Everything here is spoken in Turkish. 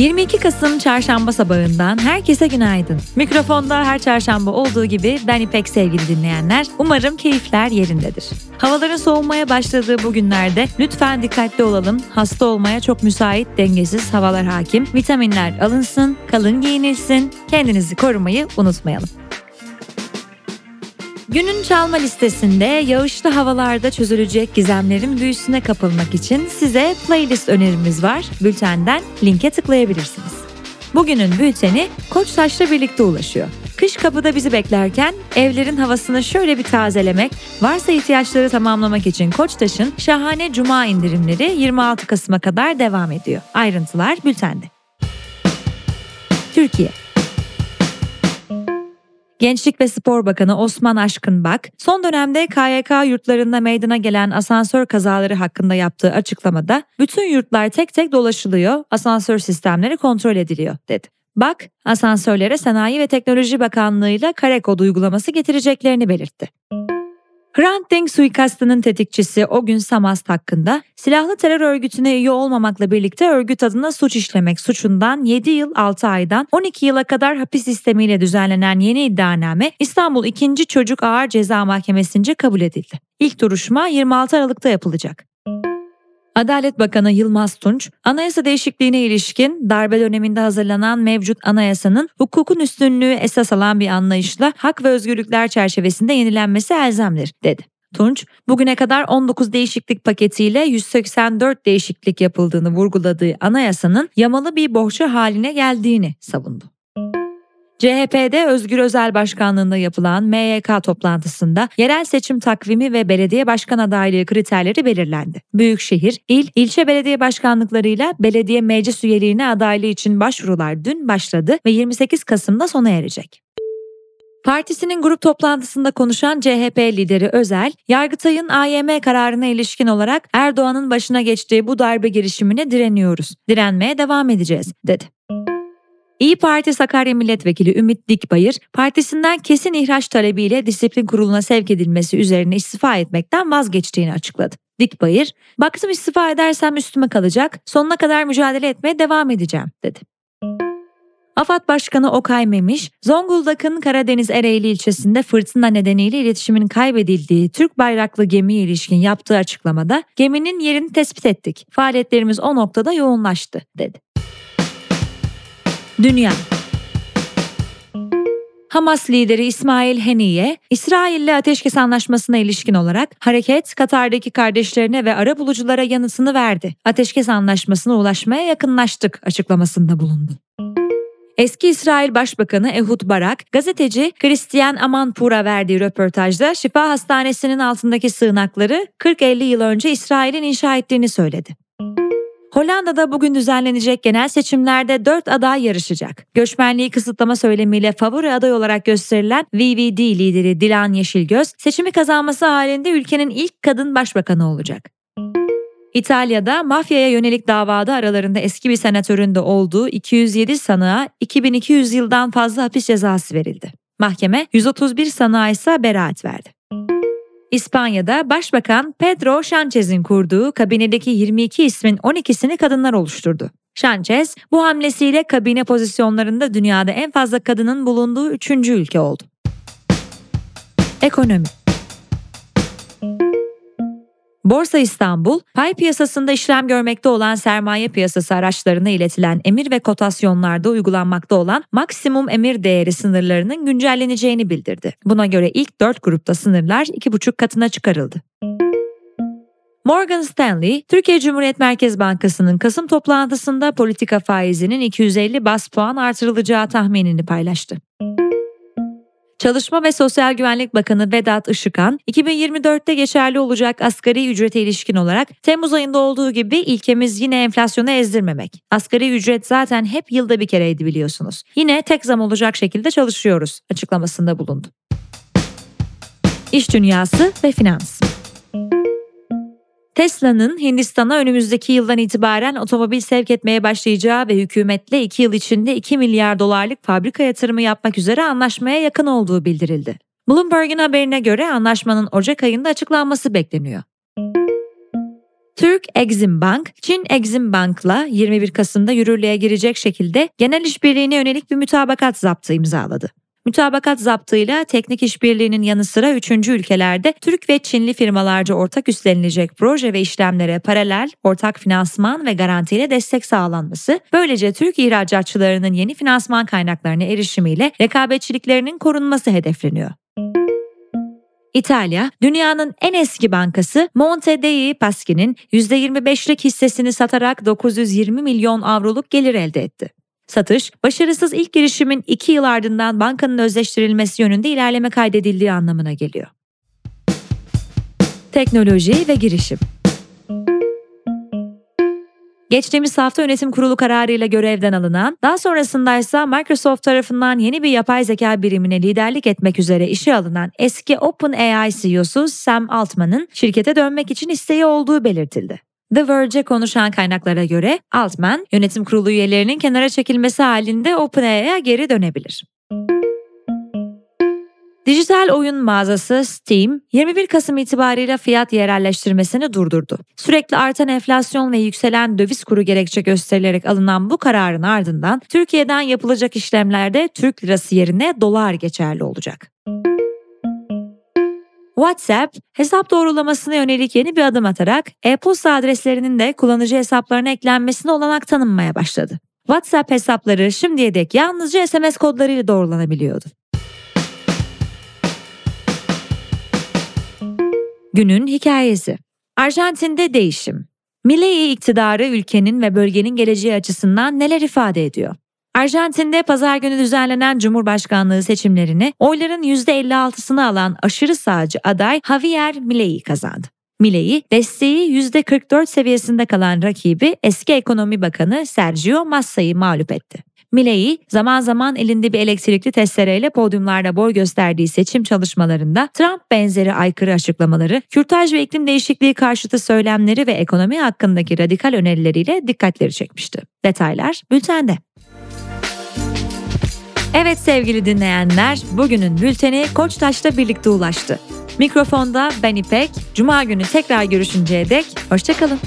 22 Kasım çarşamba sabahından herkese günaydın. Mikrofonda her çarşamba olduğu gibi ben İpek sevgili dinleyenler. Umarım keyifler yerindedir. Havaların soğumaya başladığı bu günlerde lütfen dikkatli olalım. Hasta olmaya çok müsait dengesiz havalar hakim. Vitaminler alınsın, kalın giyinilsin. Kendinizi korumayı unutmayalım. Günün çalma listesinde yağışlı havalarda çözülecek gizemlerin büyüsüne kapılmak için size playlist önerimiz var. Bültenden linke tıklayabilirsiniz. Bugünün bülteni Koçtaş'la birlikte ulaşıyor. Kış kapıda bizi beklerken evlerin havasını şöyle bir tazelemek, varsa ihtiyaçları tamamlamak için Koçtaş'ın şahane cuma indirimleri 26 Kasım'a kadar devam ediyor. Ayrıntılar bültende. Türkiye Gençlik ve Spor Bakanı Osman Aşkınbak, son dönemde KYK yurtlarında meydana gelen asansör kazaları hakkında yaptığı açıklamada bütün yurtlar tek tek dolaşılıyor, asansör sistemleri kontrol ediliyor dedi. Bak, asansörlere Sanayi ve Teknoloji Bakanlığı ile kare kod uygulaması getireceklerini belirtti. Hrant Dink suikastının tetikçisi o gün Samast hakkında silahlı terör örgütüne üye olmamakla birlikte örgüt adına suç işlemek suçundan 7 yıl 6 aydan 12 yıla kadar hapis sistemiyle düzenlenen yeni iddianame İstanbul 2. Çocuk Ağır Ceza Mahkemesi'nce kabul edildi. İlk duruşma 26 Aralık'ta yapılacak. Adalet Bakanı Yılmaz Tunç, anayasa değişikliğine ilişkin darbe döneminde hazırlanan mevcut anayasanın hukukun üstünlüğü esas alan bir anlayışla hak ve özgürlükler çerçevesinde yenilenmesi elzemdir, dedi. Tunç, bugüne kadar 19 değişiklik paketiyle 184 değişiklik yapıldığını vurguladığı anayasanın yamalı bir bohça haline geldiğini savundu. CHP'de Özgür Özel Başkanlığında yapılan MYK toplantısında yerel seçim takvimi ve belediye başkan adaylığı kriterleri belirlendi. Büyükşehir, il, ilçe belediye başkanlıklarıyla belediye meclis üyeliğine adaylığı için başvurular dün başladı ve 28 Kasım'da sona erecek. Partisinin grup toplantısında konuşan CHP lideri Özel, Yargıtay'ın AYM kararına ilişkin olarak Erdoğan'ın başına geçtiği bu darbe girişimine direniyoruz. Direnmeye devam edeceğiz, dedi. İyi Parti Sakarya Milletvekili Ümit Dikbayır, partisinden kesin ihraç talebiyle disiplin kuruluna sevk edilmesi üzerine istifa etmekten vazgeçtiğini açıkladı. Dikbayır, baktım istifa edersem üstüme kalacak, sonuna kadar mücadele etmeye devam edeceğim, dedi. AFAD Başkanı Okay Memiş, Zonguldak'ın Karadeniz Ereğli ilçesinde fırtına nedeniyle iletişimin kaybedildiği Türk bayraklı gemiye ilişkin yaptığı açıklamada geminin yerini tespit ettik. Faaliyetlerimiz o noktada yoğunlaştı, dedi. Dünya Hamas lideri İsmail Heniye, İsrail'le ateşkes anlaşmasına ilişkin olarak hareket Katar'daki kardeşlerine ve ara buluculara yanıtını verdi. Ateşkes anlaşmasına ulaşmaya yakınlaştık açıklamasında bulundu. Eski İsrail Başbakanı Ehud Barak, gazeteci Christian Amanpour'a verdiği röportajda Şifa Hastanesi'nin altındaki sığınakları 40-50 yıl önce İsrail'in inşa ettiğini söyledi. Hollanda'da bugün düzenlenecek genel seçimlerde 4 aday yarışacak. Göçmenliği kısıtlama söylemiyle favori aday olarak gösterilen VVD lideri Dilan Yeşilgöz, seçimi kazanması halinde ülkenin ilk kadın başbakanı olacak. İtalya'da mafyaya yönelik davada aralarında eski bir senatörün de olduğu 207 sanığa 2200 yıldan fazla hapis cezası verildi. Mahkeme 131 sanığa ise beraat verdi. İspanya'da Başbakan Pedro Sánchez'in kurduğu kabinedeki 22 ismin 12'sini kadınlar oluşturdu. Sanchez bu hamlesiyle kabine pozisyonlarında dünyada en fazla kadının bulunduğu üçüncü ülke oldu. Ekonomi Borsa İstanbul, pay piyasasında işlem görmekte olan sermaye piyasası araçlarına iletilen emir ve kotasyonlarda uygulanmakta olan maksimum emir değeri sınırlarının güncelleneceğini bildirdi. Buna göre ilk 4 grupta sınırlar 2,5 katına çıkarıldı. Morgan Stanley, Türkiye Cumhuriyet Merkez Bankası'nın Kasım toplantısında politika faizinin 250 bas puan artırılacağı tahminini paylaştı. Çalışma ve Sosyal Güvenlik Bakanı Vedat Işıkhan, 2024'te geçerli olacak asgari ücrete ilişkin olarak Temmuz ayında olduğu gibi ilkemiz yine enflasyonu ezdirmemek. Asgari ücret zaten hep yılda bir kereydi biliyorsunuz. Yine tek zam olacak şekilde çalışıyoruz açıklamasında bulundu. İş dünyası ve finans. Tesla'nın Hindistan'a önümüzdeki yıldan itibaren otomobil sevk etmeye başlayacağı ve hükümetle 2 yıl içinde 2 milyar dolarlık fabrika yatırımı yapmak üzere anlaşmaya yakın olduğu bildirildi. Bloomberg'in haberine göre anlaşmanın Ocak ayında açıklanması bekleniyor. Türk Exim Bank, Çin Exim Bank'la 21 Kasım'da yürürlüğe girecek şekilde genel işbirliğine yönelik bir mütabakat zaptı imzaladı. Mütabakat zaptıyla teknik işbirliğinin yanı sıra üçüncü ülkelerde Türk ve Çinli firmalarca ortak üstlenilecek proje ve işlemlere paralel ortak finansman ve garantiyle destek sağlanması, böylece Türk ihracatçılarının yeni finansman kaynaklarına erişimiyle rekabetçiliklerinin korunması hedefleniyor. İtalya, dünyanın en eski bankası Monte dei Paschi'nin %25'lik hissesini satarak 920 milyon avroluk gelir elde etti. Satış, başarısız ilk girişimin iki yıl ardından bankanın özleştirilmesi yönünde ilerleme kaydedildiği anlamına geliyor. Teknoloji ve girişim Geçtiğimiz hafta yönetim kurulu kararıyla görevden alınan, daha sonrasında ise Microsoft tarafından yeni bir yapay zeka birimine liderlik etmek üzere işe alınan eski OpenAI CEO'su Sam Altman'ın şirkete dönmek için isteği olduğu belirtildi. The Verge'e konuşan kaynaklara göre Altman, yönetim kurulu üyelerinin kenara çekilmesi halinde OpenAI'ya geri dönebilir. Dijital oyun mağazası Steam, 21 Kasım itibariyle fiyat yerelleştirmesini durdurdu. Sürekli artan enflasyon ve yükselen döviz kuru gerekçe gösterilerek alınan bu kararın ardından Türkiye'den yapılacak işlemlerde Türk lirası yerine dolar geçerli olacak. WhatsApp, hesap doğrulamasına yönelik yeni bir adım atarak e-posta adreslerinin de kullanıcı hesaplarına eklenmesine olanak tanınmaya başladı. WhatsApp hesapları şimdiye dek yalnızca SMS kodlarıyla doğrulanabiliyordu. Günün hikayesi. Arjantin'de değişim. Milei iktidarı ülkenin ve bölgenin geleceği açısından neler ifade ediyor? Arjantin'de pazar günü düzenlenen Cumhurbaşkanlığı seçimlerini oyların %56'sını alan aşırı sağcı aday Javier Milei kazandı. Milei, desteği %44 seviyesinde kalan rakibi eski ekonomi bakanı Sergio Massa'yı mağlup etti. Milei zaman zaman elinde bir elektrikli testereyle podyumlarda boy gösterdiği seçim çalışmalarında Trump benzeri aykırı açıklamaları, kürtaj ve iklim değişikliği karşıtı söylemleri ve ekonomi hakkındaki radikal önerileriyle dikkatleri çekmişti. Detaylar bültende. Evet sevgili dinleyenler, bugünün bülteni Koçtaş'ta birlikte ulaştı. Mikrofonda ben İpek, Cuma günü tekrar görüşünceye dek hoşçakalın.